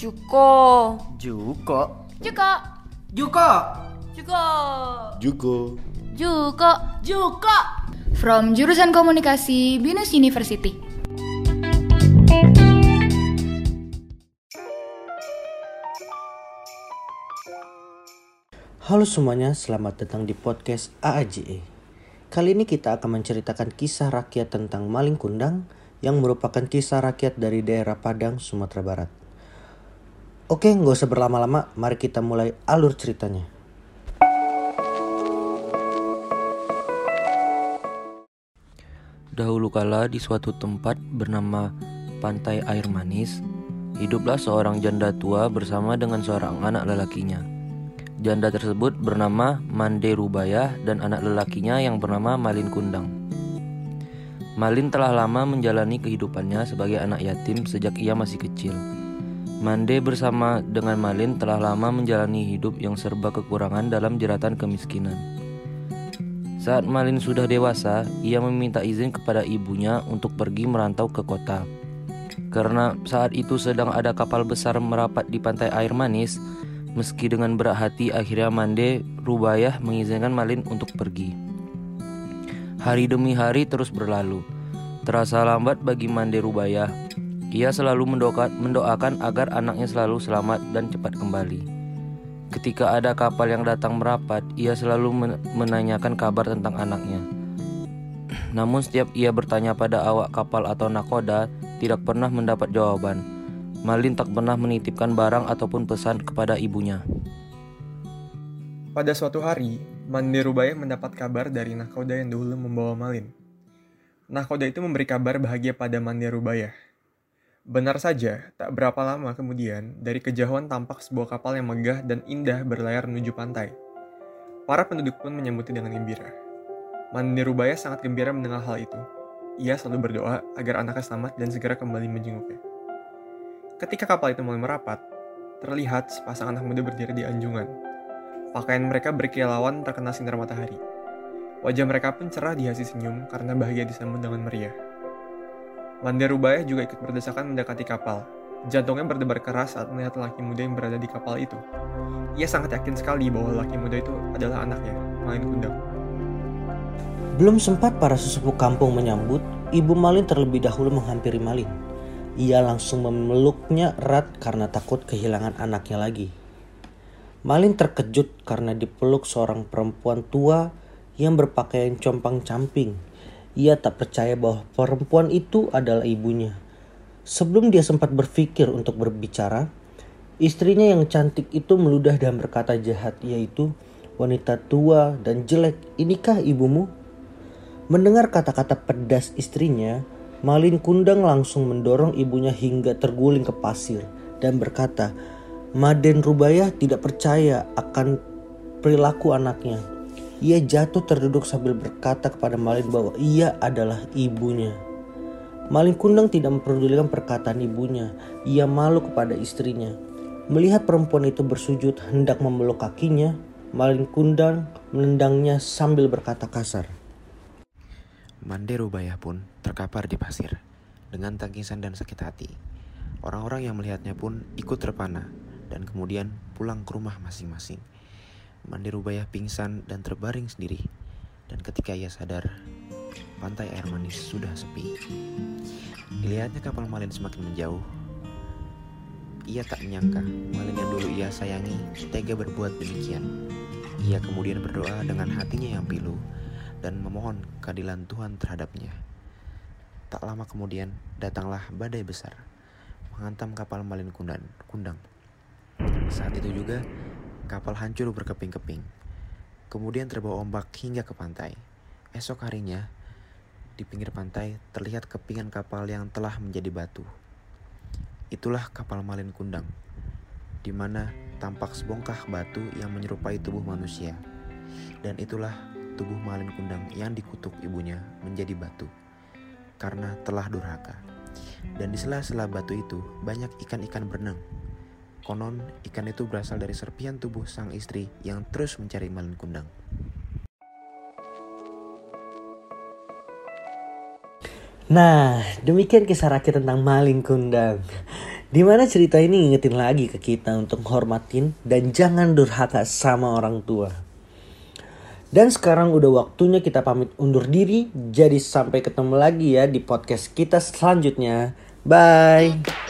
Juko. Juko. Juko. Juko. Juko. Juko. Juko. Juko. From jurusan komunikasi Binus University. Halo semuanya, selamat datang di podcast AAJE. Kali ini kita akan menceritakan kisah rakyat tentang maling kundang yang merupakan kisah rakyat dari daerah Padang, Sumatera Barat. Oke, nggak usah berlama-lama, mari kita mulai alur ceritanya. Dahulu kala di suatu tempat bernama Pantai Air Manis, hiduplah seorang janda tua bersama dengan seorang anak lelakinya. Janda tersebut bernama Mande Rubayah dan anak lelakinya yang bernama Malin Kundang. Malin telah lama menjalani kehidupannya sebagai anak yatim sejak ia masih kecil. Mande bersama dengan Malin telah lama menjalani hidup yang serba kekurangan dalam jeratan kemiskinan. Saat Malin sudah dewasa, ia meminta izin kepada ibunya untuk pergi merantau ke kota. Karena saat itu sedang ada kapal besar merapat di pantai air manis, meski dengan berat hati akhirnya Mande Rubayah mengizinkan Malin untuk pergi. Hari demi hari terus berlalu. Terasa lambat bagi Mande Rubayah. Ia selalu mendoakan, agar anaknya selalu selamat dan cepat kembali. Ketika ada kapal yang datang merapat, ia selalu menanyakan kabar tentang anaknya. Namun setiap ia bertanya pada awak kapal atau nakoda, tidak pernah mendapat jawaban. Malin tak pernah menitipkan barang ataupun pesan kepada ibunya. Pada suatu hari, Mande Rubaya mendapat kabar dari nakoda yang dahulu membawa Malin. Nakoda itu memberi kabar bahagia pada Mande Rubaya. Benar saja, tak berapa lama kemudian, dari kejauhan tampak sebuah kapal yang megah dan indah berlayar menuju pantai. Para penduduk pun menyambutnya dengan gembira. Mande Rubaya sangat gembira mendengar hal itu. Ia selalu berdoa agar anaknya selamat dan segera kembali menjenguknya. Ketika kapal itu mulai merapat, terlihat sepasang anak muda berdiri di anjungan. Pakaian mereka berkilauan terkena sinar matahari. Wajah mereka pun cerah dihiasi senyum karena bahagia disambut dengan meriah. Mande Rubaya juga ikut berdesakan mendekati kapal. Jantungnya berdebar keras saat melihat laki muda yang berada di kapal itu. Ia sangat yakin sekali bahwa laki muda itu adalah anaknya, Malin Kundang. Belum sempat para sesepuh kampung menyambut, Ibu Malin terlebih dahulu menghampiri Malin. Ia langsung memeluknya erat karena takut kehilangan anaknya lagi. Malin terkejut karena dipeluk seorang perempuan tua yang berpakaian compang-camping. Ia tak percaya bahwa perempuan itu adalah ibunya. Sebelum dia sempat berpikir untuk berbicara, istrinya yang cantik itu meludah dan berkata jahat, yaitu wanita tua dan jelek, inikah ibumu? Mendengar kata-kata pedas istrinya, Malin Kundang langsung mendorong ibunya hingga terguling ke pasir dan berkata, Maden Rubayah tidak percaya akan perilaku anaknya. Ia jatuh terduduk sambil berkata kepada Malin bahwa ia adalah ibunya. Malin Kundang tidak memperdulikan perkataan ibunya. Ia malu kepada istrinya. Melihat perempuan itu bersujud hendak memeluk kakinya, Malin Kundang menendangnya sambil berkata kasar. Mande Rubayah pun terkapar di pasir dengan tangisan dan sakit hati. Orang-orang yang melihatnya pun ikut terpana dan kemudian pulang ke rumah masing-masing. Mande Rubayah pingsan dan terbaring sendiri. Dan ketika ia sadar, pantai air manis sudah sepi. Dilihatnya kapal Malin semakin menjauh. Ia tak menyangka Malin yang dulu ia sayangi tega berbuat demikian. Ia kemudian berdoa dengan hatinya yang pilu dan memohon keadilan Tuhan terhadapnya. Tak lama kemudian datanglah badai besar menghantam kapal Malin Kundan, Kundang. Saat itu juga kapal hancur berkeping-keping. Kemudian terbawa ombak hingga ke pantai. Esok harinya, di pinggir pantai terlihat kepingan kapal yang telah menjadi batu. Itulah kapal Malin Kundang, di mana tampak sebongkah batu yang menyerupai tubuh manusia. Dan itulah tubuh Malin Kundang yang dikutuk ibunya menjadi batu karena telah durhaka. Dan di sela-sela batu itu banyak ikan-ikan berenang. Konon ikan itu berasal dari serpian tubuh sang istri yang terus mencari Malin Kundang. Nah, demikian kisah rakyat tentang Malin Kundang. Di mana cerita ini ngingetin lagi ke kita untuk hormatin dan jangan durhaka sama orang tua. Dan sekarang udah waktunya kita pamit undur diri. Jadi sampai ketemu lagi ya di podcast kita selanjutnya. Bye.